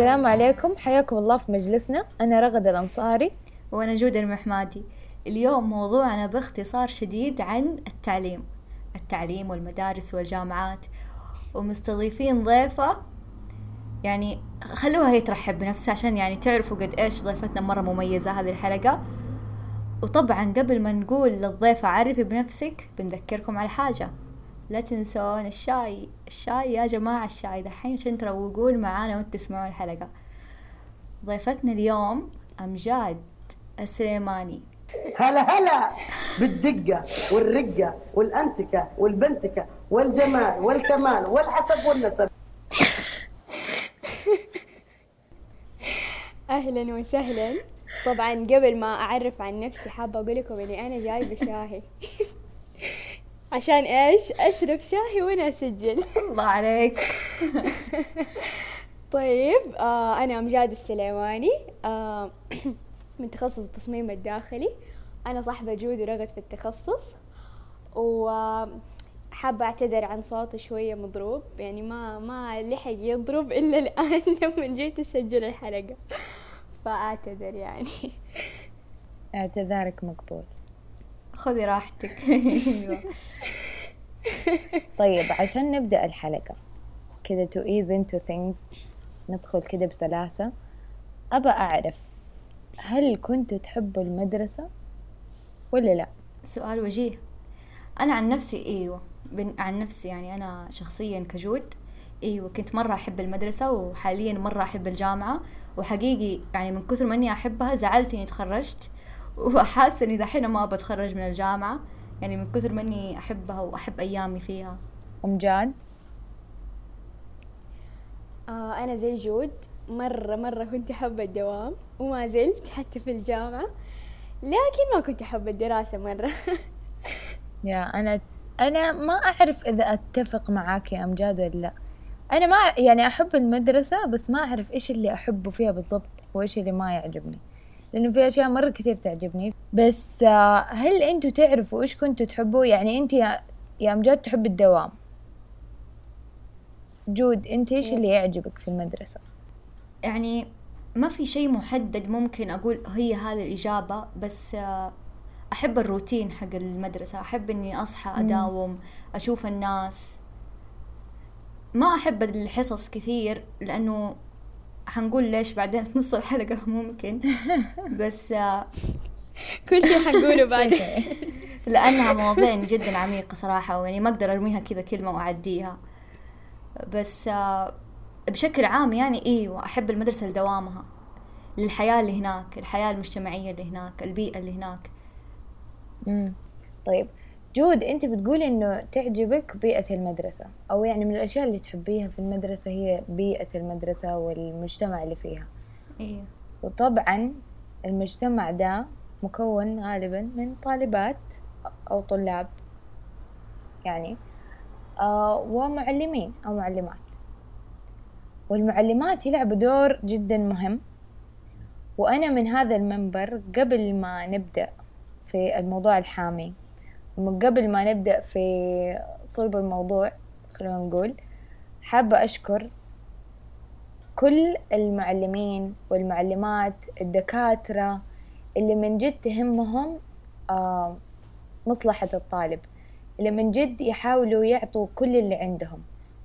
السلام عليكم. حياكم الله في مجلسنا. أنا رغد الأنصاري. وأنا جود المحمادي. اليوم موضوعنا باختصار شديد عن التعليم. التعليم والمدارس والجامعات. ومستضيفين ضيفة يعني خلوها هي ترحب بنفسها عشان يعني تعرفوا قد إيش ضيفتنا مرة مميزة هذه الحلقة. وطبعا قبل ما نقول للضيفة عرفي بنفسك بنذكركم على حاجة. لا تنسون الشاي الشاي يا جماعة الشاي. دحين عشان تروقون معانا وانت تسمعون الحلقة. ضيفتنا اليوم أمجاد السليماني. هلا هلا. بالدقة والرقة والأنتكة والبنتكة والجمال والكمال والحسب والنسب. أهلا وسهلا. طبعا قبل ما أعرف عن نفسي حابة أقول لكم إني أنا جايبة شاهي. عشان إيش؟ أشرب شاهي وأنا أسجل. الله عليك. طيب آه أنا امجاد السليماني آه من تخصص التصميم الداخلي. أنا صاحبة جود ورغد في التخصص. وحابة أعتذر عن صوتي شوية مضروب. يعني ما ما لحق يضرب إلا الآن لما جيت أسجل الحلقة. فأعتذر يعني. اعتذارك مقبول. خذي راحتك. أيوة. طيب عشان نبدأ الحلقة كذا to ease into things ندخل كذا بسلاسة. أبى أعرف هل كنتوا تحبوا المدرسة ولا لا؟ سؤال وجيه. أنا عن نفسي أيوة. بن- عن نفسي يعني أنا شخصيا كجود أيوة كنت مرة أحب المدرسة وحاليا مرة أحب الجامعة. وحقيقي يعني من كثر ما إني أحبها زعلت إني تخرجت. وحاسة إني دحين ما بتخرج من الجامعة. يعني من كثر ما إني أحبها وأحب أيامي فيها. أمجاد آه أنا زي جود. مرة مرة كنت أحب الدوام وما زلت حتى في الجامعة. لكن ما كنت أحب الدراسة مرة. يا أنا أنا ما أعرف إذا أتفق معاك يا أمجاد ولا لأ. أنا ما يعني أحب المدرسة بس ما أعرف إيش اللي أحبه فيها بالضبط وإيش اللي ما يعجبني. لأنه في أشياء مرة كثير تعجبني. بس آه، هل أنتوا تعرفوا إيش كنتوا تحبوا يعني أنت يا يا أمجاد تحب الدوام. جود أنت إيش اللي يعجبك في المدرسة؟ يعني ما في شيء محدد ممكن أقول هي هذه الإجابة بس آه، أحب الروتين حق المدرسة. أحب إني أصحى أداوم أشوف الناس. ما أحب الحصص كثير لأنه حنقول ليش بعدين في نص الحلقة ممكن. بس آه، كل شيء حنقوله بعد لأنها مواضيع جدا عميقة صراحة ويعني ما أقدر أرميها كذا كلمة وأعديها. بس آه، بشكل عام يعني إيوه أحب المدرسة لدوامها. للحياة اللي هناك الحياة المجتمعية اللي هناك البيئة اللي هناك. مم. طيب. جود انت بتقولي انه تعجبك بيئة المدرسة أو يعني من الأشياء اللي تحبيها في المدرسة هي بيئة المدرسة والمجتمع اللي فيها. إيوه وطبعا المجتمع ده مكون غالبا من طالبات أو طلاب يعني آه ومعلمين أو معلمات. والمعلمات يلعبوا دور جدا مهم. وأنا من هذا المنبر قبل ما نبدأ في الموضوع الحامي قبل ما نبدأ في صلب الموضوع خلونا نقول حابة أشكر كل المعلمين والمعلمات الدكاترة اللي من جد تهمهم مصلحة الطالب اللي من جد يحاولوا يعطوا كل اللي عندهم.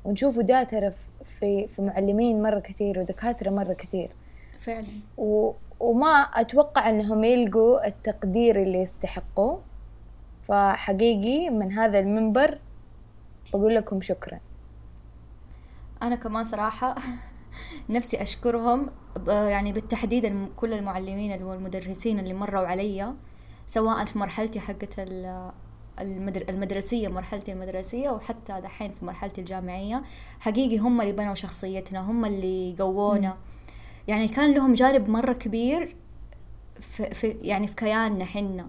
ونشوفوا ده ترى في في معلمين مرة كثير ودكاترة مرة كثير. فعلا. و... وما أتوقع أنهم يلقوا التقدير اللي يستحقوه. فحقيقي من هذا المنبر بقول لكم شكرا. أنا كمان صراحة نفسي أشكرهم يعني بالتحديد كل المعلمين والمدرسين اللي مروا علي سواء في مرحلتي حقت ال- المدر- المدرسية مرحلتي المدرسية وحتى دحين في مرحلتي الجامعية. حقيقي هم اللي بنوا شخصيتنا هم اللي قوونا. يعني كان لهم جانب مرة كبير في, في يعني في كياننا حنا.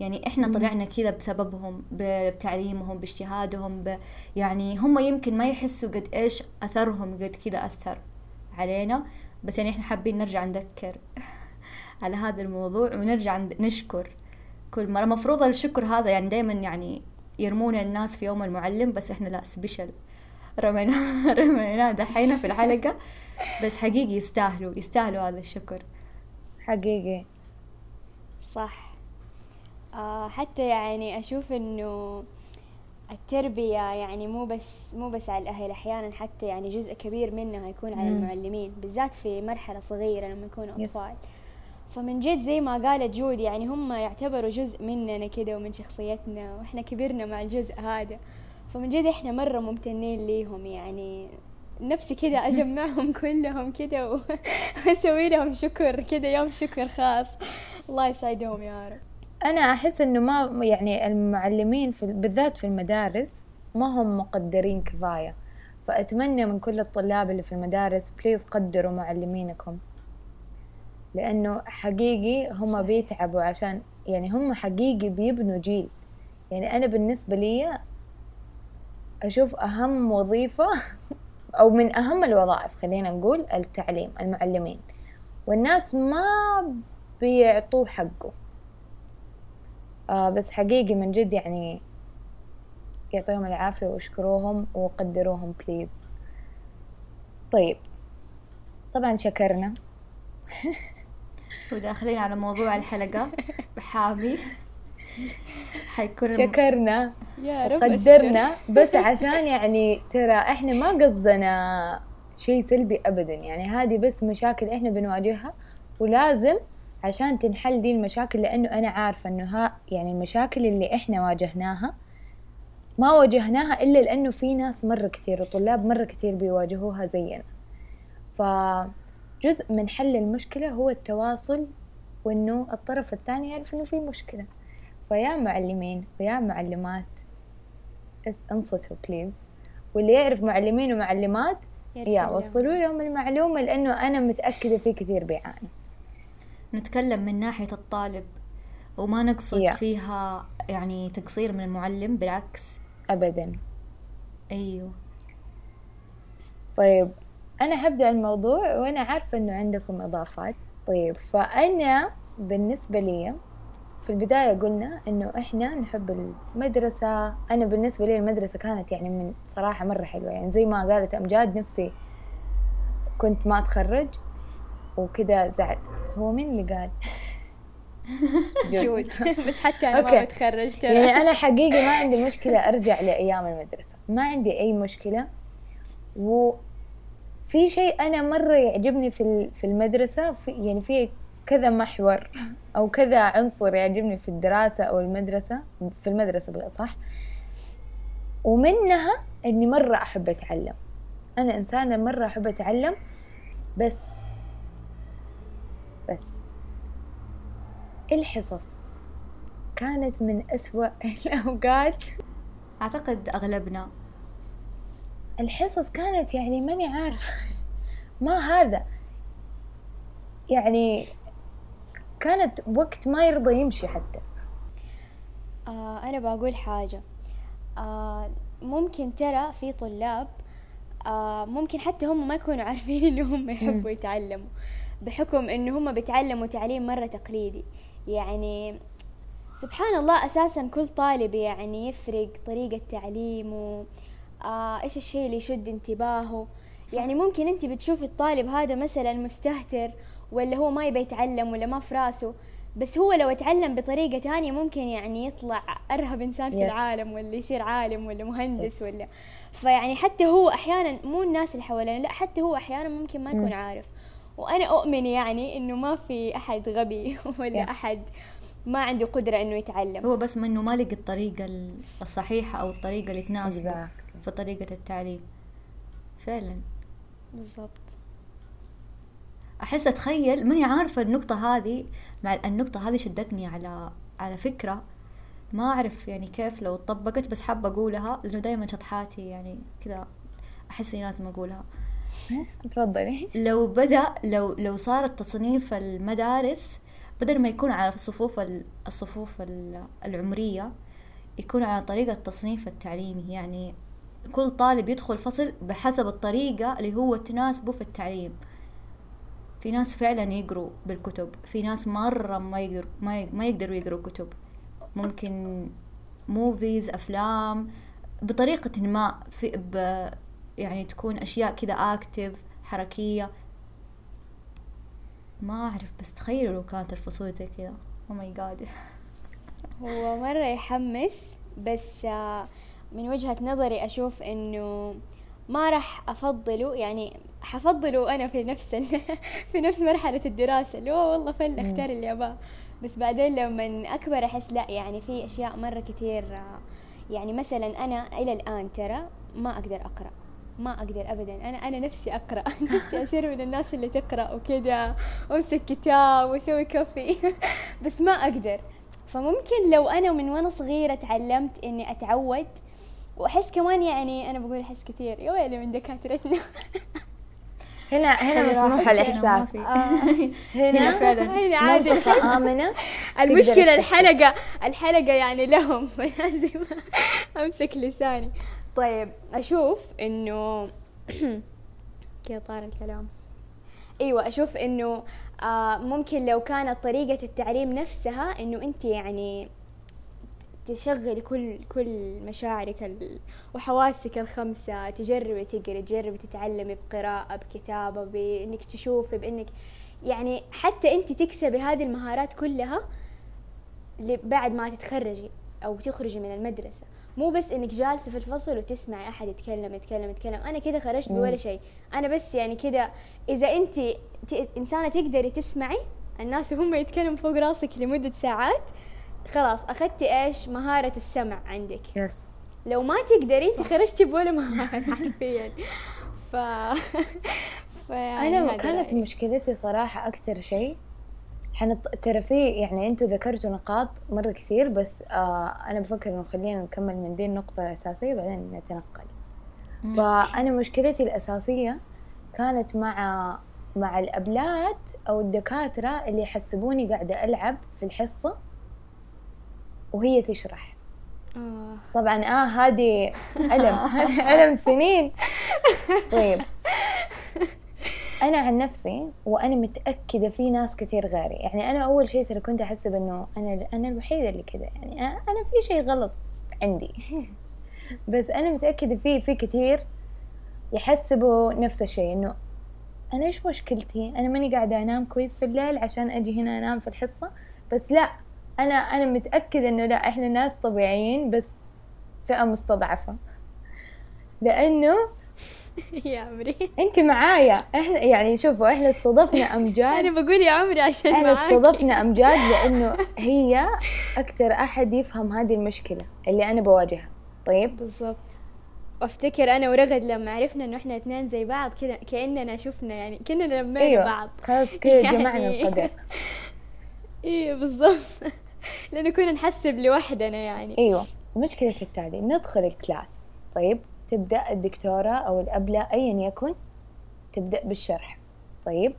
يعني إحنا طلعنا كذا بسببهم بتعليمهم باجتهادهم ب يعني هم يمكن ما يحسوا قد إيش أثرهم قد كذا أثر علينا بس يعني إحنا حابين نرجع نذكر على هذا الموضوع ونرجع نشكر كل مرة. مفروض الشكر هذا يعني دايما يعني يرمون الناس في يوم المعلم بس إحنا لا سبيشل رمينا رمينا دحين في الحلقة بس حقيقي يستاهلوا يستاهلوا هذا الشكر. حقيقي. صح. آه حتى يعني أشوف إنه التربية يعني مو بس مو بس على الأهل أحيانا حتى يعني جزء كبير منها يكون على مم. المعلمين بالذات في مرحلة صغيرة لما يكونوا. أطفال فمن جد زي ما قالت جود يعني هم يعتبروا جزء مننا كده ومن شخصيتنا وإحنا كبرنا مع الجزء هذا فمن جد إحنا مرة ممتنين ليهم يعني نفسي كده أجمعهم كلهم كده وأسوي لهم شكر كده يوم شكر خاص الله يسعدهم يا رب أنا أحس إنه ما يعني المعلمين في بالذات في المدارس ما هم مقدرين كفاية. فأتمنى من كل الطلاب اللي في المدارس بليز قدروا معلمينكم. لأنه حقيقي هم. بيتعبوا عشان يعني هم حقيقي بيبنوا جيل. يعني أنا بالنسبة لي أشوف أهم وظيفة أو من أهم الوظائف خلينا نقول التعليم المعلمين. والناس ما بيعطوه حقه. آه بس حقيقي من جد يعني يعطيهم العافية واشكروهم وقدروهم بليز طيب. طبعا شكرنا. وداخلين على موضوع الحلقة. بحامي. حيكون شكرنا. يا رب قدرنا. بس عشان يعني ترى إحنا ما قصدنا شيء سلبي ابدا. يعني هذه بس مشاكل إحنا بنواجهها ولازم عشان تنحل دي المشاكل لأنه أنا عارفة إنه ها يعني المشاكل اللي إحنا واجهناها ما واجهناها إلا لأنه في ناس مرة كثير وطلاب مرة كثير بيواجهوها زينا. فجزء من حل المشكلة هو التواصل وإنه الطرف الثاني يعرف إنه في مشكلة. فيا معلمين ويا معلمات انصتوا بليز واللي يعرف معلمين ومعلمات يا وصلوا لهم المعلومة لأنه أنا متأكدة في كثير بيعانوا نتكلم من ناحية الطالب وما نقصد Yeah. فيها يعني تقصير من المعلم بالعكس. أبدا. أيوه. طيب أنا هبدأ الموضوع وأنا عارفة إنه عندكم إضافات. طيب فأنا بالنسبة لي في البداية قلنا إنه إحنا نحب المدرسة. أنا بالنسبة لي المدرسة كانت يعني من صراحة مرة حلوة. يعني زي ما قالت أمجاد نفسي كنت ما أتخرج. وكذا زعل. هو مين اللي قال؟ جود بس حتى أنا ما. بتخرج ترى يعني أنا حقيقي ما عندي مشكلة أرجع لأيام المدرسة. ما عندي أي مشكلة. وفي شيء أنا مرة يعجبني في في المدرسة. في يعني في كذا محور أو كذا عنصر يعجبني في الدراسة أو المدرسة. في المدرسة بالأصح. ومنها إني مرة أحب أتعلم. أنا إنسانة مرة أحب أتعلم. بس بس الحصص كانت من أسوأ الأوقات. أعتقد أغلبنا. الحصص كانت يعني ماني عارفة. ما هذا. يعني كانت وقت ما يرضى يمشي حتى. آه أنا بقول حاجة. آه ممكن ترى في طلاب آه ممكن حتى هم ما يكونوا عارفين إنه هم يحبوا يتعلموا بحكم إنه هم بيتعلموا تعليم مرة تقليدي. يعني سبحان الله أساسا كل طالب يعني يفرق طريقة تعليمه آه إيش الشيء اللي يشد انتباهه يعني ممكن أنت بتشوفي الطالب هذا مثلا مستهتر ولا هو ما يبي يتعلم ولا ما في راسه بس هو لو اتعلم بطريقة تانية ممكن يعني يطلع أرهب إنسان في Yes. العالم ولا يصير عالم ولا مهندس Yes. ولا فيعني حتى هو أحيانا مو الناس اللي حوالينا لا حتى هو أحيانا ممكن ما يكون. عارف وأنا أؤمن يعني إنه ما في أحد غبي ولا Yeah. أحد ما عنده قدرة إنه يتعلم. هو بس منه ما لقى الطريقة ال- الصحيحة أو الطريقة اللي تناسبه Exactly. في طريقة التعليم. فعلا. بالضبط. أحس أتخيل ماني عارفة النقطة هذه مع النقطة هذه شدتني على على فكرة. ما أعرف يعني كيف لو طبقت بس حابة أقولها لأنه دايما شطحاتي يعني كذا أحس إني لازم أقولها. تفضلي. لو بدأ لو لو صارت تصنيف المدارس بدل ما يكون على الصفوف ال- الصفوف ال- العمرية يكون على طريقة تصنيف التعليمي. يعني كل طالب يدخل فصل بحسب الطريقة اللي هو تناسبه في التعليم. في ناس فعلا يقروا بالكتب في ناس مرة ما يقدر ما يقدروا يقروا كتب. ممكن movies أفلام بطريقة ما في يعني تكون أشياء كذا active حركية. ما أعرف بس تخيلوا لو كانت الفصول زي كذا. أو ماي جاد هو مرة يحمس بس آه، من وجهة نظري أشوف إنه ما راح أفضله. يعني حفضله أنا في نفس ال... في نفس مرحلة الدراسة. اللي هو والله فل أختار اللي أباه. بس بعدين لما أكبر أحس لا يعني في أشياء مرة كتير آه، يعني مثلا أنا إلى الآن ترى ما أقدر أقرأ. ما أقدر ابدا. أنا أنا نفسي أقرأ. نفسي اصير من الناس اللي تقرأ وكذا وامسك كتاب وأسوي كوفي. بس ما أقدر. فممكن لو أنا من وأنا صغيرة تعلمت إني أتعود وأحس كمان يعني أنا بقول أحس كثير. يا ويلي من دكاترتنا. هنا هنا مسموح الإحساس. هنا فعلا. هنا عادي. المشكلة تقدر الحلقة الحلقة يعني لهم. فلازم أمسك لساني. طيب أشوف إنه كذا طار الكلام. أيوة أشوف إنه آه ممكن لو كانت طريقة التعليم نفسها إنه أنت يعني تشغلي كل كل مشاعرك ال- وحواسك الخمسة تجربي تقري تجربي تتعلمي بقراءة بكتابة بإنك تشوفي بإنك يعني حتى أنت تكسبي هذه المهارات كلها بعد ما تتخرجي أو تخرجي من المدرسة. مو بس إنك جالسة في الفصل وتسمعي أحد يتكلم يتكلم يتكلم. أنا كده خرجت بولا شيء. أنا بس يعني كده إذا أنت ت- إنسانة تقدري تسمعي الناس وهم يتكلموا فوق راسك لمدة ساعات خلاص أخذتي إيش؟ مهارة السمع عندك. يس لو ما تقدري أنت خرجتي بولا مهارة حرفيا. ف فيعني أنا هذا كانت. مشكلتي صراحة أكثر شيء حنط... ترى في يعني أنتوا ذكرتوا نقاط مرة كثير بس آه أنا بفكر إنه خلينا نكمل من دي النقطه الاساسيه بعدين نتنقل. فأنا مشكلتي الأساسية كانت مع مع الأبلات أو الدكاترة اللي يحسبوني قاعدة ألعب في الحصة وهي تشرح. آه. طبعا آه هذه ألم ألم سنين. طيب. أنا عن نفسي وأنا متأكدة في ناس كثير غيري. يعني أنا أول شيء ترى كنت أحسب إنه أنا أنا الوحيدة اللي كذا يعني أنا في شيء غلط عندي. بس أنا متأكدة في في كثير يحسبوا نفس الشيء إنه أنا إيش مشكلتي؟ أنا ماني قاعدة أنام كويس في الليل عشان أجي هنا أنام في الحصة. بس لا أنا أنا متأكدة إنه لا إحنا ناس طبيعيين بس فئة مستضعفة. لأنه يا عمري. أنت معايا. إحنا يعني شوفوا إحنا استضفنا أمجاد أنا بقول يا عمري عشان معاكي. استضفنا أمجاد لأنه هي أكتر أحد يفهم هذه المشكلة اللي أنا بواجهها. طيب؟ بالضبط. وافتكر أنا ورغد لما عرفنا إنه إحنا اثنين زي بعض كذا كأننا شفنا يعني كأننا لمينا أيوة بعض. خلاص كذا يعني- جمعنا القدر. أيوه بالضبط. لأنه كنا نحسب لوحدنا يعني. أيوه المشكلة في التالي ندخل الكلاس. طيب؟ تبدأ الدكتورة أو الأبلة أيا يكن تبدأ بالشرح. طيب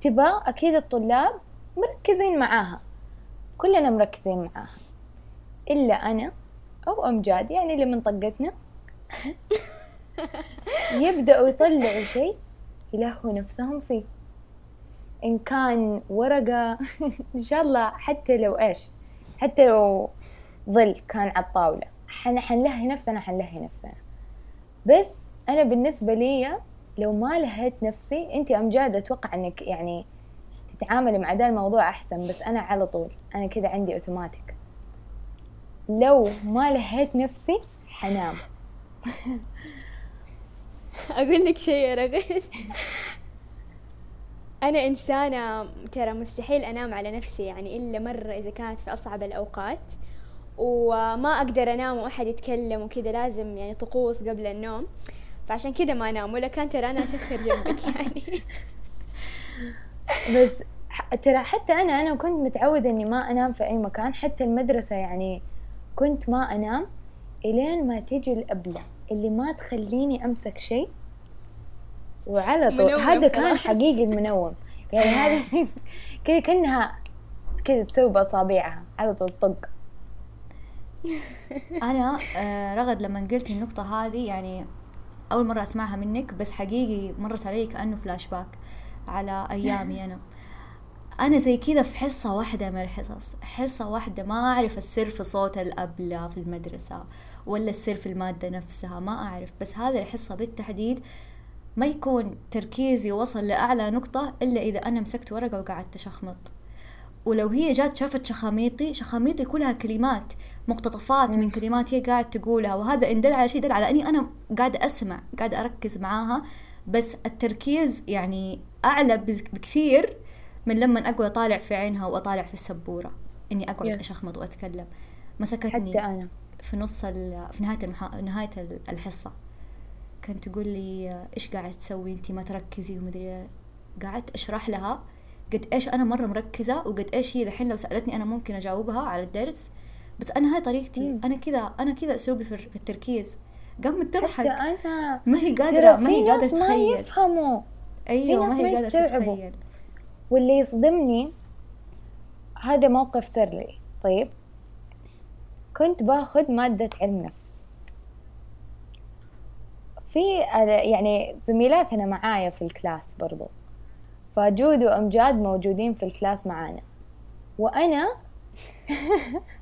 تبى أكيد الطلاب مركزين معاها كلنا مركزين معاها إلا أنا أو أمجاد يعني اللي من طقتنا. يبدأوا يطلعوا شيء يلهوا نفسهم فيه. إن كان ورقة إن شاء الله حتى لو إيش حتى لو ظل كان على الطاولة. حن حنلهي نفسنا حنلهي نفسنا. بس أنا بالنسبة لي لو ما لهيت نفسي أنت أمجاد أتوقع أنك يعني تتعاملي مع ذا الموضوع أحسن بس أنا على طول أنا كذا عندي أوتوماتيك لو ما لهيت نفسي حنام. أقول لك شيء يا رغد أنا إنسانة ترى مستحيل أنام على نفسي يعني إلا مرة إذا كانت في أصعب الأوقات. وما أقدر أنام وأحد يتكلم وكذا لازم يعني طقوس قبل النوم. فعشان كذا ما أنام. ولا كان ترى أنا اشخر جنبك يعني. بس ترى حتى أنا أنا كنت متعودة إني ما أنام في أي مكان. حتى المدرسة يعني كنت ما أنام إلين ما تيجي الأبلة اللي ما تخليني أمسك شيء. وعلى طول. هذا كان. حقيقي المنوم. يعني هذا كذا كأنها كذا تسوي بأصابعها. على طول طق. أنا آه، رغد لما قلت النقطة هذه يعني أول مرة أسمعها منك بس حقيقي مرت علي كأنه فلاش باك على أيامي أنا. أنا زي كذا في حصة واحدة من الحصص. حصة واحدة ما أعرف السر في صوت الأبلة في المدرسة ولا السر في المادة نفسها ما أعرف. بس هذه الحصة بالتحديد ما يكون تركيزي وصل لأعلى نقطة إلا إذا أنا مسكت ورقة وقعدت أشخمط. ولو هي جات شافت شخاميطي شخاميطي كلها كلمات. مقتطفات من كلمات هي قاعد تقولها وهذا إن دل على شيء دل على أني أنا قاعدة أسمع قاعدة أركز معاها بس التركيز يعني أعلى بكثير من لما أقعد أطالع في عينها وأطالع في السبورة إني أقعد Yes. أشخمط وأتكلم. مسكتني حتى أنا. في نص في نهاية المحا... نهاية ال- الحصة. كانت تقول لي إيش قاعد تسوي أنتي؟ ما تركزي. ومدري. قعدت أشرح لها قد إيش أنا مرة مركزة وقد إيش هي؟ الحين لو سألتني أنا ممكن أجاوبها على الدرس. بس أنا هاي طريقتي. مم. أنا كذا أنا كذا اسلوبي في التركيز. قامت تضحك أنا ما هي قادرة ترى ما هي قادرة ناس ما تتخيل. يفهموا. أيوه ما هي يستوعبوا. تتخيل. واللي يصدمني هذا موقف سر لي طيب. كنت باخذ مادة علم نفس. في يعني زميلاتنا معايا في ال class برضو. فجود وأمجاد موجودين في ال class معانا. وأنا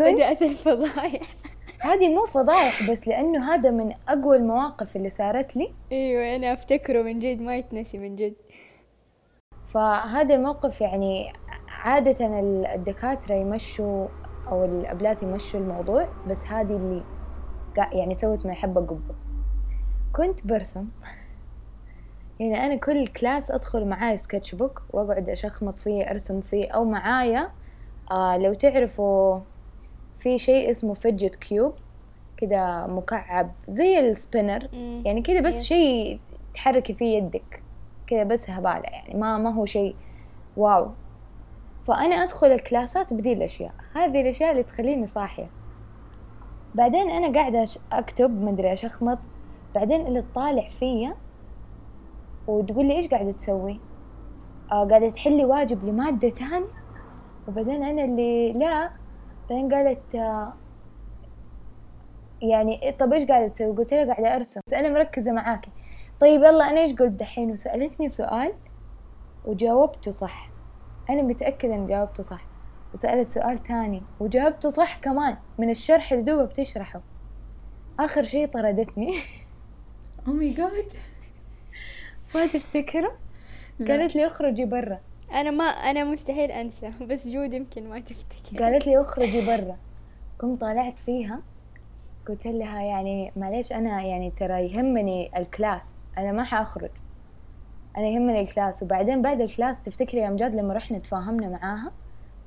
بدأت الفضايح هذه مو فضايح بس لأنه هذا من أقوى المواقف اللي صارت لي. أيوه أنا أفتكره من جد ما يتنسي من جد. فهذا الموقف يعني عادة الدكاترة يمشوا أو الأبلات يمشوا الموضوع بس هذه اللي يعني سوت من حبة قبة. كنت برسم. يعني أنا كل class أدخل معاي sketchbook وأقعد أشخمط فيه أرسم فيه أو معايا آه لو تعرفوا في شيء اسمه fidget cube كده مكعب زي ال spinner. يعني كده بس. شيء تحركي فيه يدك. كده بس هبالة يعني ما ما هو شيء wow. فأنا أدخل الكلاسات بدي الأشياء. هذه الأشياء اللي تخليني صاحية. بعدين أنا قاعدة أكتب مدري أشخمط بعدين اللي تطالع فيا وتقول لي إيش قاعدة تسوي؟ آه قاعدة تحلي واجب لمادة تانية وبعدين أنا اللي لا بعدين قالت يعني طب إيش قاعدة تسوي؟ قلت لها قاعدة أرسم. بس أنا مركزة معاكي. طيب يلا أنا إيش قلت دحين وسألتني سؤال وجاوبته صح. أنا متأكدة اني جاوبته صح. وسألت سؤال تاني وجاوبته صح كمان من الشرح اللي دوبها بتشرحه. آخر شي طردتني. oh my God ما تفتكره قالت لي اخرجي برا. أنا ما أنا مستحيل أنسى بس جود يمكن ما تفتكر. قالت لي اخرجي برا. قمت طالعت فيها قلت لها يعني معليش أنا يعني ترى يهمني ال class أنا ما حأخرج. أنا يهمني ال class وبعدين بعد ال class تفتكري يا امجاد لما رحنا تفاهمنا معاها؟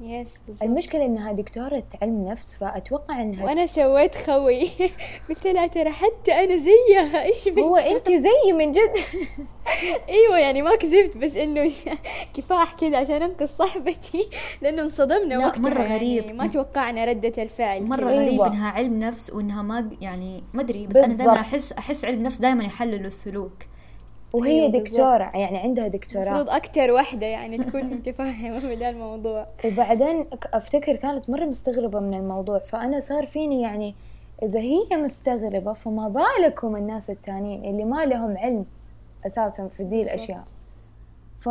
yes بالضبط. المشكلة انها دكتورة علم نفس فأتوقع إنها وأنا سويت خوي. قلت لها ترى حتى أنا زيها. إيش بك؟ هو أنت زيي من جد؟ إيوه يعني ما كذبت بس إنه كفاح كذا عشان أنقذ صاحبتي. لأنه انصدمنا لا، وقتها. مرة يعني غريب. ما توقعنا ردة الفعل. مرة كذا. أيوة. غريب إنها علم نفس وإنها ما يعني ما أدري بس أنا بالضبط. دائما احس أحس علم نفس دائما يحللوا السلوك. وهي أيوة بالضبط. دكتورة يعني عندها دكتوراه المفروض أكتر واحدة يعني تكون متفهمة من الموضوع وبعدين أفتكر كانت مرة مستغربة من الموضوع فأنا صار فيني يعني إذا هي مستغربة فما بالكم الناس التانيين اللي ما لهم علم أساسا في ذي بالضبط. الأشياء ف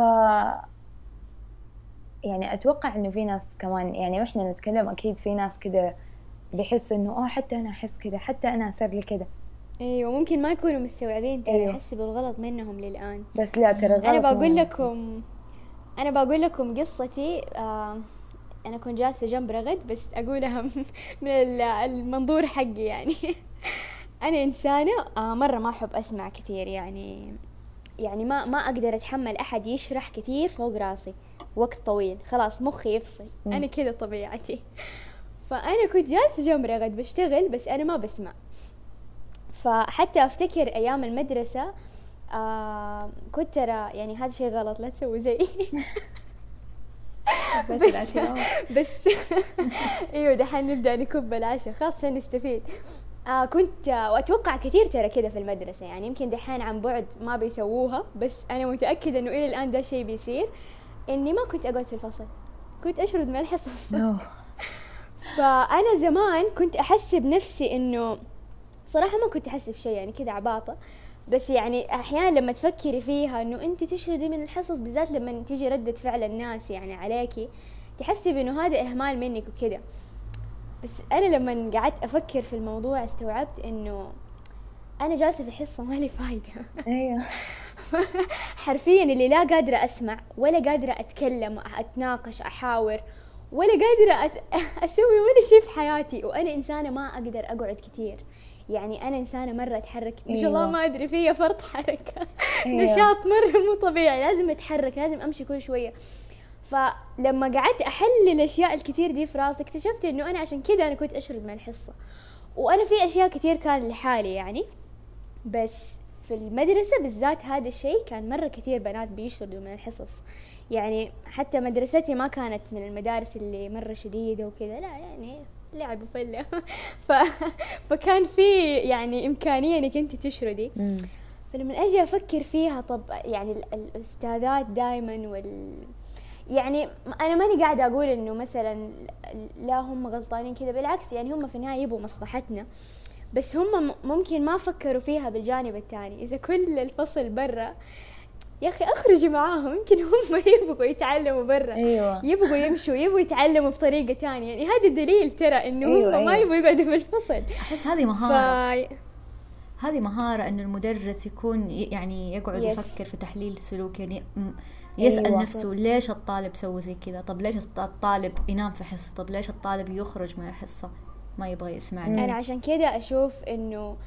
يعني أتوقع إنه في ناس كمان يعني وإحنا نتكلم أكيد في ناس كده بيحسوا إنه آه حتى أنا أحس كده حتى أنا صار لي كده أيوه ممكن ما يكونوا مستوعبين ترى أيوة. يحسوا بالغلط منهم للآن. بس لا ترى غلط أنا بقول. لكم أنا بقول لكم قصتي آه أنا كنت جالسة جنب رغد بس أقولها من ال- المنظور حقي يعني. أنا إنسانة آه مرة ما أحب أسمع كثير يعني. يعني ما ما أقدر أتحمل أحد يشرح كثير فوق راسي. وقت طويل. خلاص مخي يفصل. مم. أنا كذا طبيعتي. فأنا كنت جالسة جنب رغد بشتغل بس أنا ما بسمع. فحتى أفتكر أيام المدرسة آه كنت ترى يعني هذا شيء غلط لا تسوي زي. بس بس إيوه دحين نبدأ نكب العشاء خلاص عشان نستفيد. آه كنت آه وأتوقع كثير ترى كذا في المدرسة يعني يمكن دحين عن بعد ما بيسووها بس أنا متأكدة إنه إلى الآن ده شيء بيصير إني ما كنت أقعد في الفصل. كنت أشرد من الحصص. فأنا زمان كنت احسب نفسي إنه صراحة ما كنت أحس بشيء يعني كذا عباطة. بس يعني أحيانا لما تفكري فيها إنه انت تشردي من الحصص بالذات لما تيجي ردة فعل الناس يعني عليكي تحسي بإنه هذا إهمال منك وكذا. بس أنا لما قعدت أفكر في الموضوع استوعبت إنه أنا جالسة في حصة ما لي فايدة. أيوه. حرفيا اللي لا قادرة أسمع ولا قادرة أتكلم اتناقش أحاور ولا قادرة أت... أسوي ولا شيء في حياتي وأنا إنسانة ما أقدر أقعد كثير يعني أنا إنسانة مرة أتحرك. ما شاء الله أيوة. ما أدري فيا فرط حركة. أيوة. نشاط مرة مو طبيعي لازم أتحرك لازم أمشي كل شوية. فلما قعدت أحلل الأشياء الكثير دي في راسي اكتشفت إنه أنا عشان كذا أنا كنت أشرد من الحصة. وأنا في أشياء كثير كان لحالي يعني. بس في المدرسة بالذات هذا الشيء كان مرة كثير بنات بيشردوا من الحصص. يعني حتى مدرستي ما كانت من المدارس اللي مرة شديدة وكذا لا يعني لعب وفلة. ف... فكان في يعني إمكانية إنك أنت تشردي. فلما أجي أفكر فيها طب يعني ال- الأستاذات دائما وال يعني أنا ماني قاعدة أقول إنه مثلا لا هم غلطانين كذا بالعكس يعني هم في النهاية يبغوا مصلحتنا. بس هم ممكن ما فكروا فيها بالجانب الثاني إذا كل الفصل برا يا أخي أخرجي معاهم يمكن هم يبغوا يتعلموا برا. أيوه. يبغوا يمشوا يبغوا يتعلموا بطريقة ثانية يعني هذا دليل ترى إنه أيوة، هم ما أيوة. يبغوا يقعدوا في الفصل. أحس هذه ف... مهارة. هذه مهارة إنه المدرس يكون يعني يقعد Yes. يفكر في تحليل سلوك يعني يسأل أيوة. نفسه ليش الطالب سوى زي كذا؟ طب ليش الط- الطالب ينام في حصة؟ طب ليش الطالب يخرج من الحصة؟ ما يبغى يسمعني. أنا عشان كذا أشوف إنه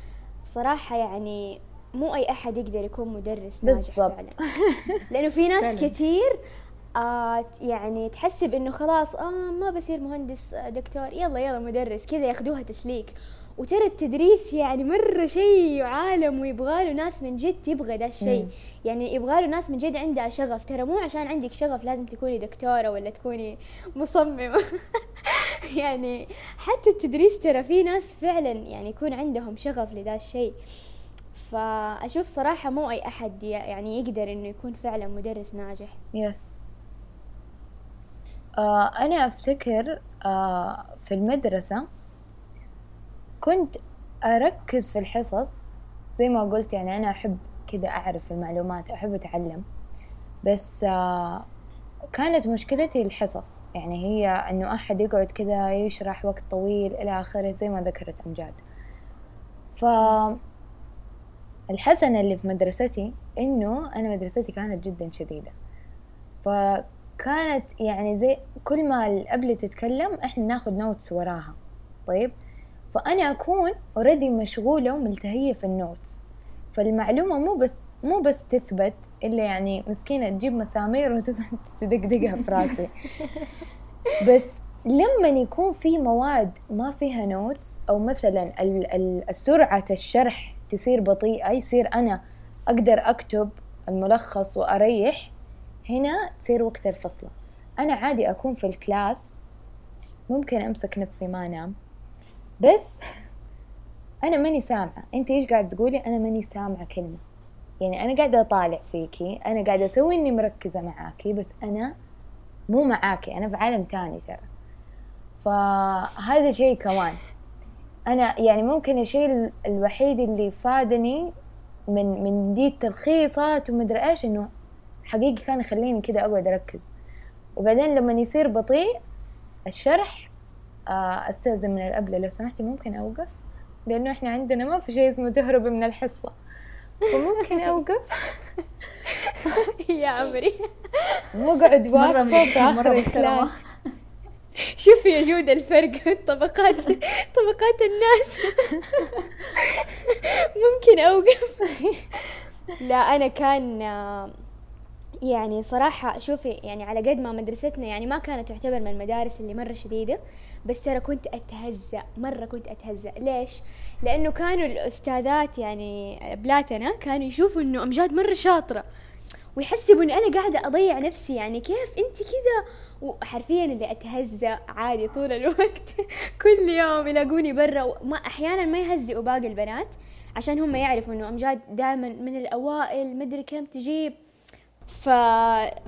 صراحة يعني مو أي أحد يقدر يكون مدرس بالضبط. فعلا لأنه في ناس فعلاً. كثير آه يعني تحسب إنه خلاص آه ما بصير مهندس آه، دكتور يلا يلا مدرس كذا ياخذوها تسليك وترى التدريس يعني مرة شيء عالم ويبغى له ناس من جد تبغى ده الشيء. يعني يبغى له ناس من جد عندها شغف ترى مو عشان عندك شغف لازم تكوني دكتورة ولا تكوني مصممة يعني حتى التدريس ترى في ناس فعلا يعني يكون عندهم شغف لذا الشيء فأشوف صراحة مو أي أحد يعني يقدر إنه يكون فعلا مدرس ناجح. يس آه أنا أفتكر آه في المدرسة كنت أركز في الحصص. زي ما قلت يعني أنا أحب كذا أعرف المعلومات أحب أتعلم. بس آه كانت مشكلتي الحصص. يعني هي إنه أحد يقعد كذا يشرح وقت طويل إلى آخره زي ما ذكرت أمجاد. ف الحسنة اللي في مدرستي إنه أنا مدرستي كانت جدا شديدة. فكانت يعني زي كل ما الأبلة تتكلم إحنا ناخد notes وراها. طيب؟ فأنا أكون already مشغولة وملتهية في ال notes فالمعلومة مو بس مو بس تثبت إلا يعني مسكينة تجيب مسامير وتدقدقها في راسي. بس لما يكون في مواد ما فيها notes أو مثلا ال- ال- السرعة الشرح تصير بطيئة يصير أنا أقدر أكتب الملخص وأريح هنا تصير وقت الفصلة أنا عادي أكون في ال class ممكن أمسك نفسي ما أنام بس أنا ماني سامعة. أنت إيش قاعد تقولي؟ أنا ماني سامعة كلمة. يعني أنا قاعدة أطالع فيكي أنا قاعدة أسوي إني مركزة معاكي بس أنا مو معاكي أنا في عالم تاني ترى. فهذا شيء كمان. أنا يعني ممكن الشيء ال- الوحيد اللي فادني من من دي التلخيصات ومدري إيش إنه حقيقي كان يخليني كذا أقعد أركز. وبعدين لما يصير بطيء الشرح آه، أستأذن من الأبلة. لو سمحتي ممكن أوقف؟ لأنه إحنا عندنا ما في شيء اسمه تهربي من الحصة. فممكن أوقف؟ يا عمري. من واقفة في محترمة. ال class شوفي يا جود الفرق طبقات طبقات الناس. ممكن أوقف. لا أنا كان آه، يعني صراحة شوفي يعني على قد ما مدرستنا يعني ما كانت تعتبر من المدارس اللي مرة شديدة بس ترى كنت أتهزأ مرة كنت أتهزأ. ليش؟ لأنه كانوا الأستاذات يعني بلاتنا كانوا يشوفوا إنه أمجاد مرة شاطرة ويحسبوا إني أنا قاعدة أضيع نفسي. يعني كيف أنت كذا وحرفيا اللي أتهزأ عادي طول الوقت. كل يوم يلاقوني برا وما أحيانا ما يهزئوا باقي البنات عشان هم يعرفوا إنه أمجاد دائما من الأوائل مدري كم تجيب. ف...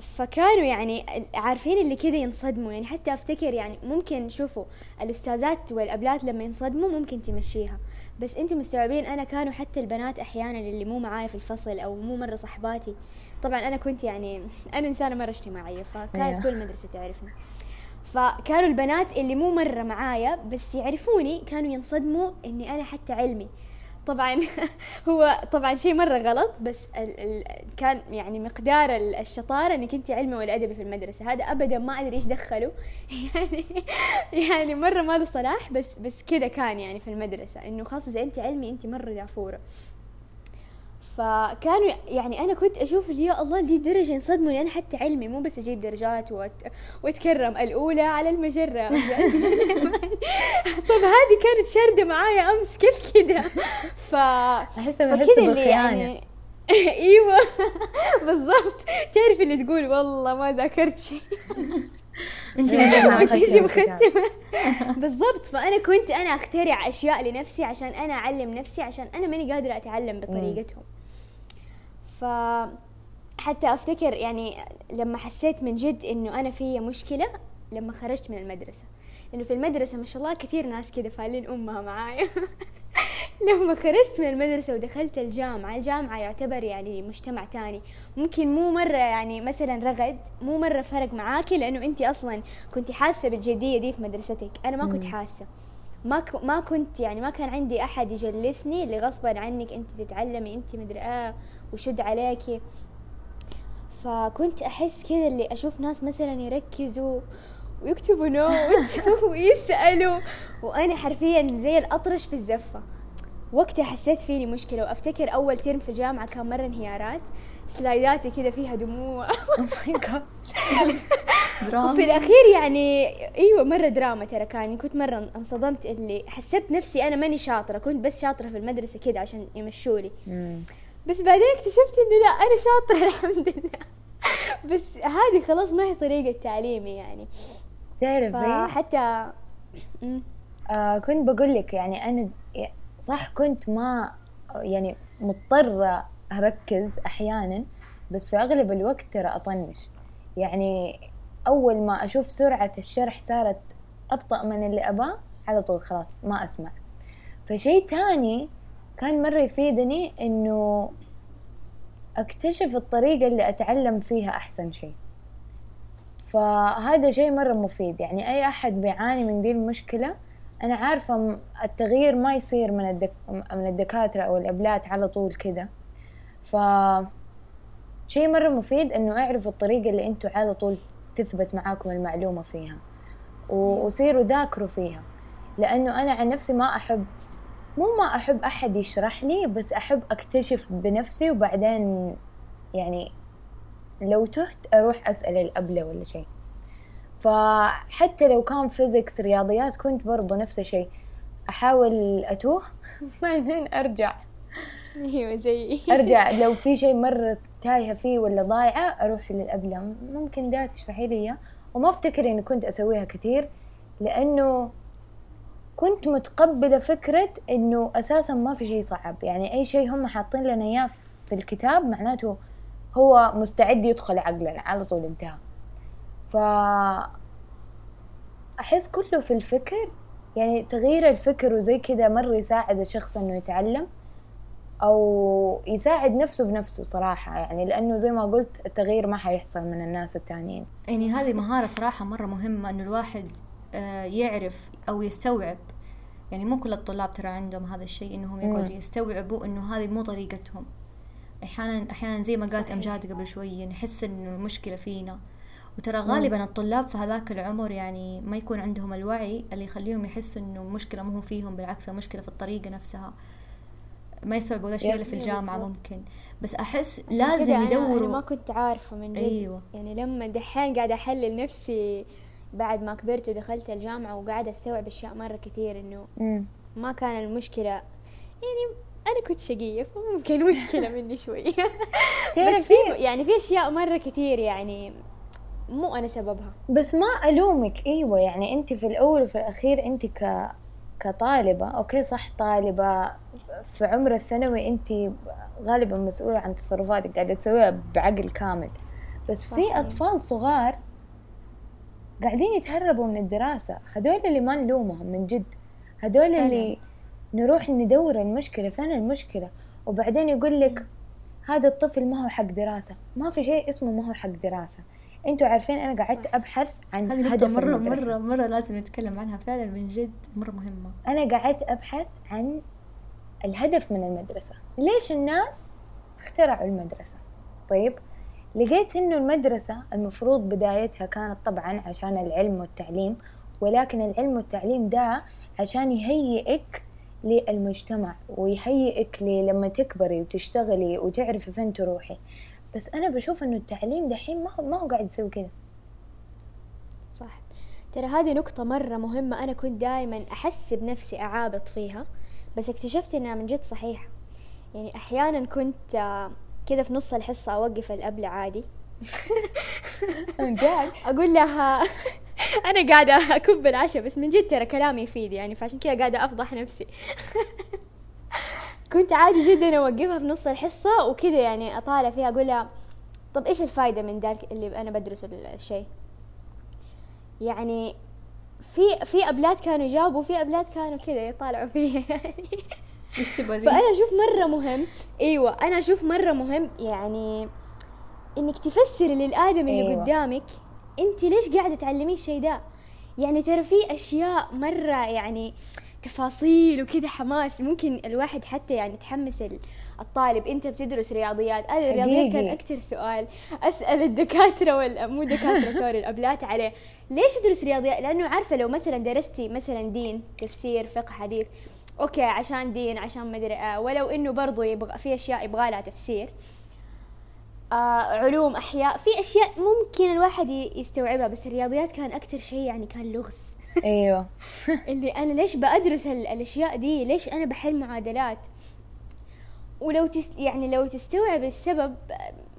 فكانوا يعني عارفين اللي كذا ينصدموا. يعني حتى أفتكر يعني ممكن شوفوا الأستاذات والأبلات لما ينصدموا ممكن تمشيها. بس أنتم مستوعبين أنا كانوا حتى البنات أحيانا اللي مو معايا في الفصل أو مو مرة صحباتي. طبعا أنا كنت يعني أنا إنسانة مرة اجتماعية فكانت. كل المدرسة تعرفني. فكانوا البنات اللي مو مرة معايا بس يعرفوني كانوا ينصدموا إني أنا حتى علمي. طبعا هو طبعا شيء مرة غلط بس ال ال كان يعني مقدار ال- الشطارة انك انت علمي والأدبي في المدرسة. هذا ابدا ما أدري إيش دخله. يعني يعني مرة ما له صلاح بس بس كذا كان يعني في المدرسة. إنه خلاص إذا انت علمي انت مرة دافورة فكانوا يعني أنا كنت أشوف اللي يا الله دي درجة ينصدموا لي أنا حتى علمي مو بس أجيب درجات وأت... وأتكرم. الأولى على المجرة. طب هذه كانت شردة معايا أمس. كيف كذا ف يحسوا اللي بالخيانه يعني إيوه. بالضبط. تعرف اللي تقول؟ والله ما ذاكرت شيء. أنت. مختمة بالضبط. فأنا كنت أنا أخترع أشياء لنفسي عشان أنا أعلم نفسي عشان أنا ماني قادرة أتعلم بطريقتهم. ف حتى أفتكر يعني لما حسيت من جد إنه أنا في مشكلة لما خرجت من المدرسة. إنه في المدرسة ما شاء الله كثير ناس كده فالين أمها معايا. لما خرجت من المدرسة ودخلت الجامعة الجامعة يعتبر يعني مجتمع تاني. ممكن مو مرة يعني مثلا رغد مو مرة فرق معاكي لأنه أنت أصلا كنت حاسة بالجدية دي في مدرستك. أنا ما كنت حاسة. ما. ما كنت يعني ما كان عندي أحد يجلسني اللي غصبا عنك أنت تتعلمي أنت مدري آه. وشد عليكي فكنت أحس كذا اللي أشوف ناس مثلا يركزوا ويكتبوا note ويسألوا. وأنا حرفيا زي الأطرش في الزفة. وقتها حسيت فيني مشكلة. وأفتكر أول ترم في الجامعة كان مرة انهيارات. سلايداتي كذا فيها دموع. Oh. دراما وفي الأخير يعني أيوة مرة دراما ترى كان. يعني كنت مرة انصدمت اللي حسبت نفسي أنا ماني شاطرة. كنت بس شاطرة في المدرسة كذا عشان يمشولي. بس بعدين اكتشفت إنه لا أنا شاطرة الحمد لله. بس هذه خلاص ما هي طريقة تعليمي يعني. تعرفي؟ فحتى مم. آه كنت بقول لك يعني أنا صح كنت ما يعني مضطرة أركز أحيانا بس في أغلب الوقت ترى أطنش. يعني أول ما أشوف سرعة الشرح صارت أبطأ من اللي أباه على طول خلاص ما أسمع. فشي تاني كان مرة يفيدني إنه أكتشف الطريقة اللي أتعلم فيها أحسن شيء. فهذا شيء مرة مفيد. يعني أي أحد بيعاني من دي المشكلة أنا عارفة التغيير ما يصير من الدك... من الدكاترة أو الأبلات على طول كده. ف شيء مرة مفيد إنه أعرفوا الطريقة اللي أنتوا على طول تثبت معاكم المعلومة فيها. وصيروا ذاكروا فيها. لأنه أنا عن نفسي ما أحب مو ما أحب أحد يشرح لي بس أحب أكتشف بنفسي وبعدين يعني لو تهت أروح أسأل الأبلة ولا شيء. فحتى لو كان فيزيكس رياضيات كنت برضو نفس الشيء. أحاول أتوه. بعدين أرجع. أيوه زي. أرجع. لو في شيء مرة تايهة فيه ولا ضايعة أروح للأبلة ممكن ده تشرحي لي إياه. وما أفتكر إني كنت أسويها كثير لأنه كنت متقبلة فكرة إنه أساسا ما في شيء صعب. يعني أي شيء هم حاطين لنا إياه في الكتاب معناته هو مستعد يدخل عقلنا على طول انتهى. ف أحس كله في الفكر يعني تغيير الفكر وزي كذا مرة يساعد الشخص إنه يتعلم أو يساعد نفسه بنفسه صراحة. يعني لأنه زي ما قلت التغيير ما حيحصل من الناس التانيين. يعني هذه مهارة صراحة مرة مهمة إنه الواحد يعرف أو يستوعب يعني مو كل الطلاب ترى عندهم هذا الشيء إنهم يقعدوا. يستوعبوا إنه هذه مو طريقتهم أحيانا أحيانا زي ما قالت أمجاد قبل شوية نحس إنه المشكلة فينا وترى غالبا الطلاب في هذاك العمر يعني ما يكون عندهم الوعي اللي يخليهم يحسوا إنه المشكلة مو فيهم بالعكس المشكلة في الطريقة نفسها ما يستوعبوا ذا الشيء إلا في Yes. الجامعة بالضبط. ممكن بس عشان لازم كذا أنا- أنا يدوروا ما كنت عارفة من جد أيوة. يعني لما دحين قاعدة أحلل نفسي بعد ما كبرت ودخلت الجامعة وقاعدة أستوعب أشياء مرة كثير إنه. ما كان المشكلة يعني أنا كنت شقية فممكن مشكلة مني شوي بس في يعني في أشياء مرة كثير يعني مو أنا سببها بس ما ألومك أيوة يعني أنت في الأول وفي الأخير أنت ك كطالبة أوكي صح طالبة في عمر الثانوي أنت غالبا مسؤولة عن تصرفاتك قاعدة تسويها بعقل كامل بس. في أطفال صغار قاعدين يتهربوا من الدراسة. هدول اللي ما نلومهم من جد. هدول فعلاً. اللي نروح ندور المشكلة فين المشكلة؟ وبعدين يقول لك هذا الطفل ما هو حق دراسة. ما في شيء اسمه ما هو حق دراسة. أنتوا عارفين أنا قعدت صح. أبحث عن هذه هدف مرة المدرسة. مرة مرة لازم نتكلم عنها فعلا من جد مرة مهمة. أنا قعدت أبحث عن الهدف من المدرسة. ليش الناس اخترعوا المدرسة؟ طيب لقيت إنه المدرسة المفروض بدايتها كانت طبعا عشان العلم والتعليم ولكن العلم والتعليم ده عشان يهيئك للمجتمع ويهيئك لما تكبري وتشتغلي وتعرفي فين تروحي. بس أنا بشوف إنه التعليم دحين ما هو ما هو قاعد يسوي كذا صح. ترى هذه نقطة مرة مهمة أنا كنت دائما أحس بنفسي أعابط فيها بس اكتشفت إنها من جد صحيحة. يعني أحيانا كنت آه، كذا في نص الحصة أوقف الأبلة عادي. جد أقول لها أنا قاعدة أكب العشاء بس من جد ترى كلامي يفيد يعني فعشان كذا قاعدة أفضح نفسي. كنت عادي جدا أوقفها في نص الحصة وكذا يعني أطالع فيها أقول لها طب إيش الفايدة من ذلك اللي أنا بدرسه الشيء؟ يعني في في أبلات كانوا يجاوبوا في أبلات كانوا كذا يطالعوا فيا يعني إيش تبغى؟ فأنا أشوف مرة مهم أيوه أنا أشوف مرة مهم يعني إنك تفسري للادمي اللي أيوة. أيوة. قدامك أنت ليش قاعدة تعلميه الشيء ده يعني ترى في أشياء مرة يعني تفاصيل وكذا حماس ممكن الواحد حتى يعني تحمس ال- الطالب أنت بتدرس رياضيات أنا الرياضيات كان. أكثر سؤال أسأل الدكاترة ولا مو دكاترة sorry الأبلات عليه ليش تدرس رياضيات لأنه عارفة لو مثلا درستي مثلا دين تفسير فقه حديث أوكي عشان دين عشان مدري آه ولو إنه برضو يبغى في أشياء يبغى لها تفسير. آه علوم أحياء في أشياء ممكن الواحد يستوعبها بس الرياضيات كان أكثر شيء يعني كان لغز. أيوه. اللي أنا ليش بدرس ال- الأشياء دي؟ ليش أنا بحل معادلات؟ ولو تس يعني لو تستوعب السبب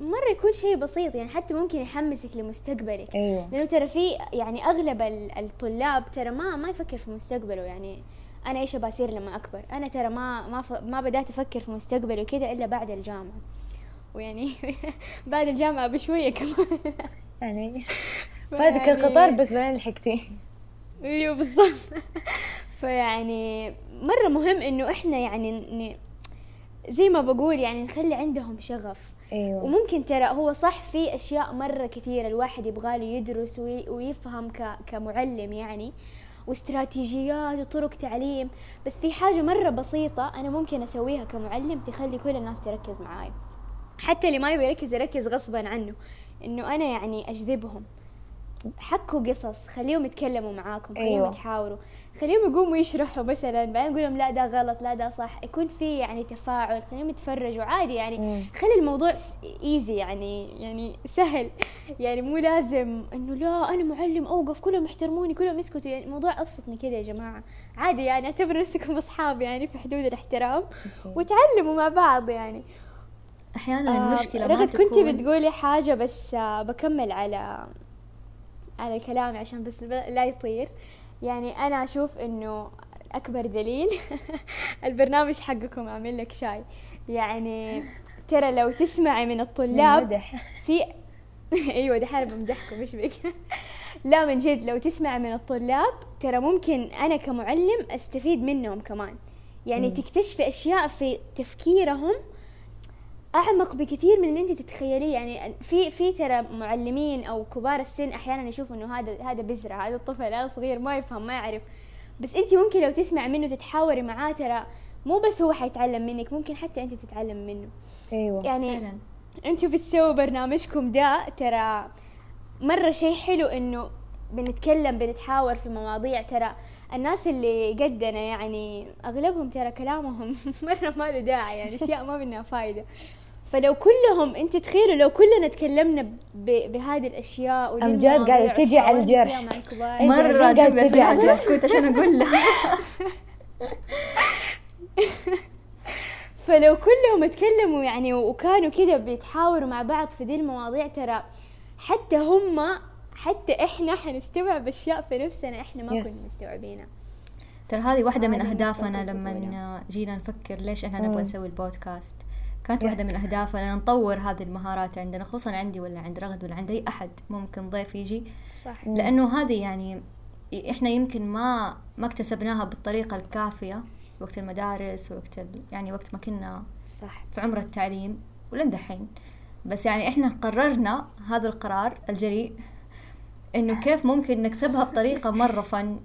مرة يكون شيء بسيط يعني حتى ممكن يحمسك لمستقبلك. أيوه. لأنه ترى في يعني أغلب ال- الطلاب ترى ما ما يفكر في مستقبله يعني أنا إيش بصير لما أكبر؟ أنا ترى ما ما ف... ما بدأت أفكر في مستقبلي وكذا إلا بعد الجامعة. ويعني بعد الجامعة بشوية كمان. يعني فاتك القطار بس بعدين لحقتي. أيوه بالضبط. فيعني مرة مهم إنه إحنا يعني ن... زي ما بقول يعني نخلي عندهم شغف. أيوه. وممكن ترى هو صح في أشياء مرة كثيرة الواحد يبغى له يدرس وي- ويفهم ك... كمعلم يعني. واستراتيجيات وطرق تعليم بس في حاجة مرة بسيطة أنا ممكن أسويها كمعلم تخلي كل الناس تركز معاي. حتى اللي ما يبي يركز يركز غصبا عنه إنه أنا يعني أجذبهم. حكوا قصص خليهم يتكلموا معاكم خليهم أيوة. يتحاوروا. خليهم يقوموا يشرحوا مثلا بعدين نقول لهم لا ده غلط لا ده صح. يكون في يعني تفاعل خليهم يتفرجوا عادي يعني. مم. خلي الموضوع ايزي يعني يعني سهل. يعني مو لازم إنه لا أنا معلم أوقف كلهم يحترموني كلهم يسكتوا. يعني الموضوع أبسط من كذا يا جماعة. عادي يعني اعتبروا نفسكم أصحاب يعني في حدود الاحترام. وتعلموا مع بعض يعني. أحيانا المشكلة آه ما رغد تكون كنتي بتقولي حاجة بس آه بكمل على على كلامي عشان بس لا يطير. يعني أنا أشوف إنه أكبر دليل البرنامج حقكم عامل لك شاي. يعني ترى لو تسمعي من الطلاب مدح. في أيوه دحين بمدحكم إيش بك؟ لا من جد لو تسمع من الطلاب ترى ممكن أنا كمعلم أستفيد منهم كمان. يعني. تكتشفي أشياء في تفكيرهم أعمق بكثير من اللي أنت تتخيليه. يعني في في ترى معلمين أو كبار السن أحيانا يشوفوا إنه هذا هذا بزرع هذا الطفل هذا صغير ما يفهم ما يعرف. بس أنت ممكن لو تسمع منه تتحاوري معاه ترى مو بس هو حيتعلم منك ممكن حتى أنت تتعلم منه. أيوه. يعني فعلا. أنتوا بتسووا برنامجكم ده ترى مرة شيء حلو إنه بنتكلم بنتحاور في مواضيع ترى الناس اللي قدنا يعني أغلبهم ترى كلامهم مرة ما له داعي يعني أشياء ما منها فايدة. فلو كلهم أنت تخيلوا لو كلنا تكلمنا ب- بهذه الأشياء قاعدة المواضيع تجي على الجرح. قاعد تبي على- تسكت عشان أقول لها. فلو كلهم اتكلموا يعني وكانوا كده بيتحاوروا مع بعض في دي المواضيع ترى حتى هم حتى إحنا حنستوعب أشياء في نفسنا إحنا ما Yes. كنا مستوعبينها. ترى هذه واحدة من أهدافنا لما جينا نفكر ليش إحنا نبغى. نسوي البودكاست. كانت واحدة من أهدافنا نطور هذه المهارات عندنا خصوصا عندي ولا عند رغد ولا عند أي أحد ممكن ضيف يجي. صح. لأنه هذه يعني إحنا يمكن ما ما اكتسبناها بالطريقة الكافية وقت المدارس وقت. يعني وقت ما كنا صح. في عمر التعليم ولين دحين بس يعني إحنا قررنا هذا القرار الجريء إنه كيف ممكن نكسبها بطريقة مرة فن.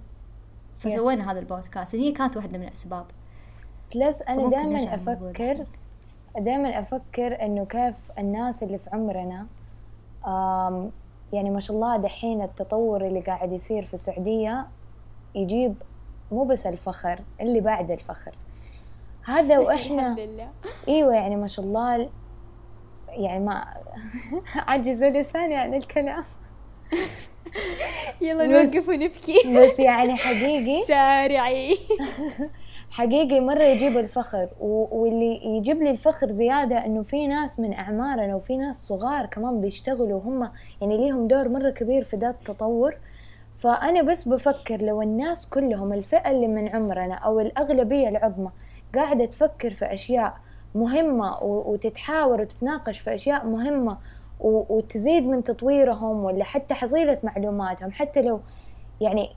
فسوينا هذا البودكاست. هي كانت واحدة من الأسباب. بلس أنا فممكن دائما أفكر دائما أفكر إنه كيف الناس اللي في عمرنا آم يعني ما شاء الله دحين التطور اللي قاعد يصير في السعودية يجيب مو بس الفخر اللي بعد الفخر. هذا لله. إيوه يعني ما شاء الله يعني ما عجز لساني عن الكلام. يلا نوقف ونبكي. بس يعني حقيقي سارعي. حقيقي مرة يجيب الفخر واللي يجيب لي الفخر زيادة إنه في ناس من أعمارنا وفي ناس صغار كمان بيشتغلوا هم يعني ليهم دور مرة كبير في ذا التطور. فأنا بس بفكر لو الناس كلهم الفئة اللي من عمرنا أو الأغلبية العظمى قاعدة تفكر في أشياء مهمة و- وتتحاور وتتناقش في أشياء مهمة و- وتزيد من تطويرهم ولا حتى حصيلة معلوماتهم. حتى لو يعني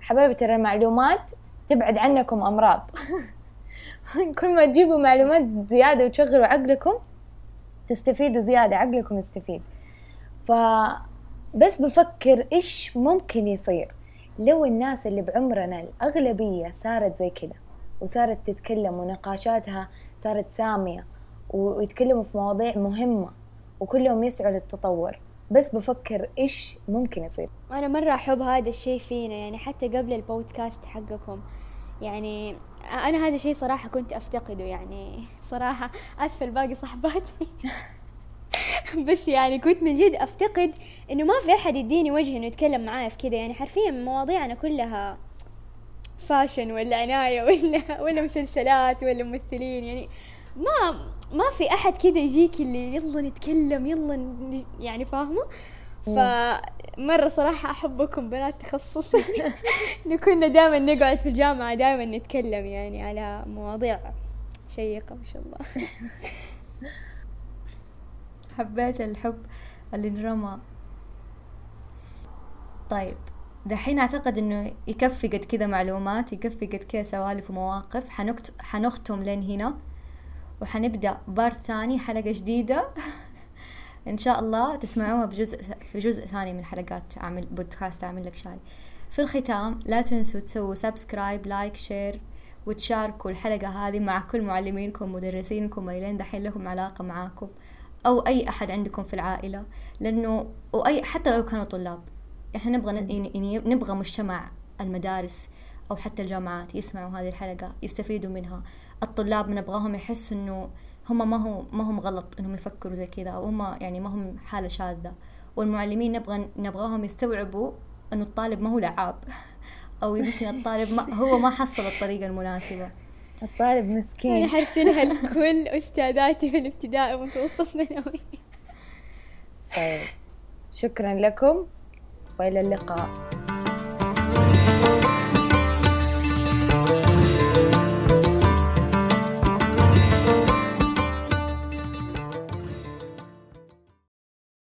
حبايبي ترى المعلومات تبعد عنكم أمراض. كل ما تجيبوا معلومات زيادة وتشغلوا عقلكم تستفيدوا زيادة عقلكم يستفيد. فبس بفكر إيش ممكن يصير لو الناس اللي بعمرنا الأغلبية صارت زي كده وصارت تتكلم ونقاشاتها صارت سامية ويتكلموا في مواضيع مهمة. وكلهم يسعوا للتطور. بس بفكر إيش ممكن يصير. أنا مرة أحب هذا الشيء فينا يعني حتى قبل البودكاست حقكم. يعني أنا هذا الشيء صراحة كنت أفتقده يعني صراحة أسفة الباقي صحباتي. بس يعني كنت من جد أفتقد إنه ما في أحد يديني وجه إنه يتكلم معايا في كذا. يعني حرفيا مواضيعنا كلها فاشن ولا عناية ولا ولا مسلسلات ولا ممثلين. يعني ما ما في أحد كذا يجيك اللي يلا نتكلم يلا ن- يعني فاهمة؟ فمرة صراحة أحبكم بنات تخصصي. كنا دائما نقعد في الجامعة دائما نتكلم يعني على مواضيع شيقة ما شاء الله. حبيت الحب اللي انرمى. طيب دحين أعتقد إنه يكفي قد كذا معلومات يكفي قد كذا سوالف ومواقف. حنكت... حنختم لين هنا. وحنبدأ بارت ثاني حلقة جديدة. إن شاء الله تسمعوها بجزء في جزء ثاني من حلقات اعمل بودكاست أعمل لك شاي. في الختام لا تنسوا تسووا subscribe like share وتشاركوا الحلقة هذه مع كل معلمينكم مدرسينكم اللي دحين لهم علاقة معاكم أو أي أحد عندكم في العائلة. لأنه وأي حتى لو كانوا طلاب. إحنا نبغى يعني يعني نبغى مجتمع المدارس أو حتى الجامعات يسمعوا هذه الحلقة يستفيدوا منها. الطلاب نبغاهم يحسوا إنه هم ما هو ما هم غلط إنهم يفكروا زي كذا أو هم يعني ما هم حالة شاذة. والمعلمين نبغى نبغاهم يستوعبوا إنه الطالب ما هو لعاب. أو يمكن الطالب ما هو ما حصل الطريقة المناسبة. الطالب أنا مسكين حرسلها لكل أستاذاتي في الابتدائي والمتوسط ثانوي طيب. شكرا لكم وإلى اللقاء.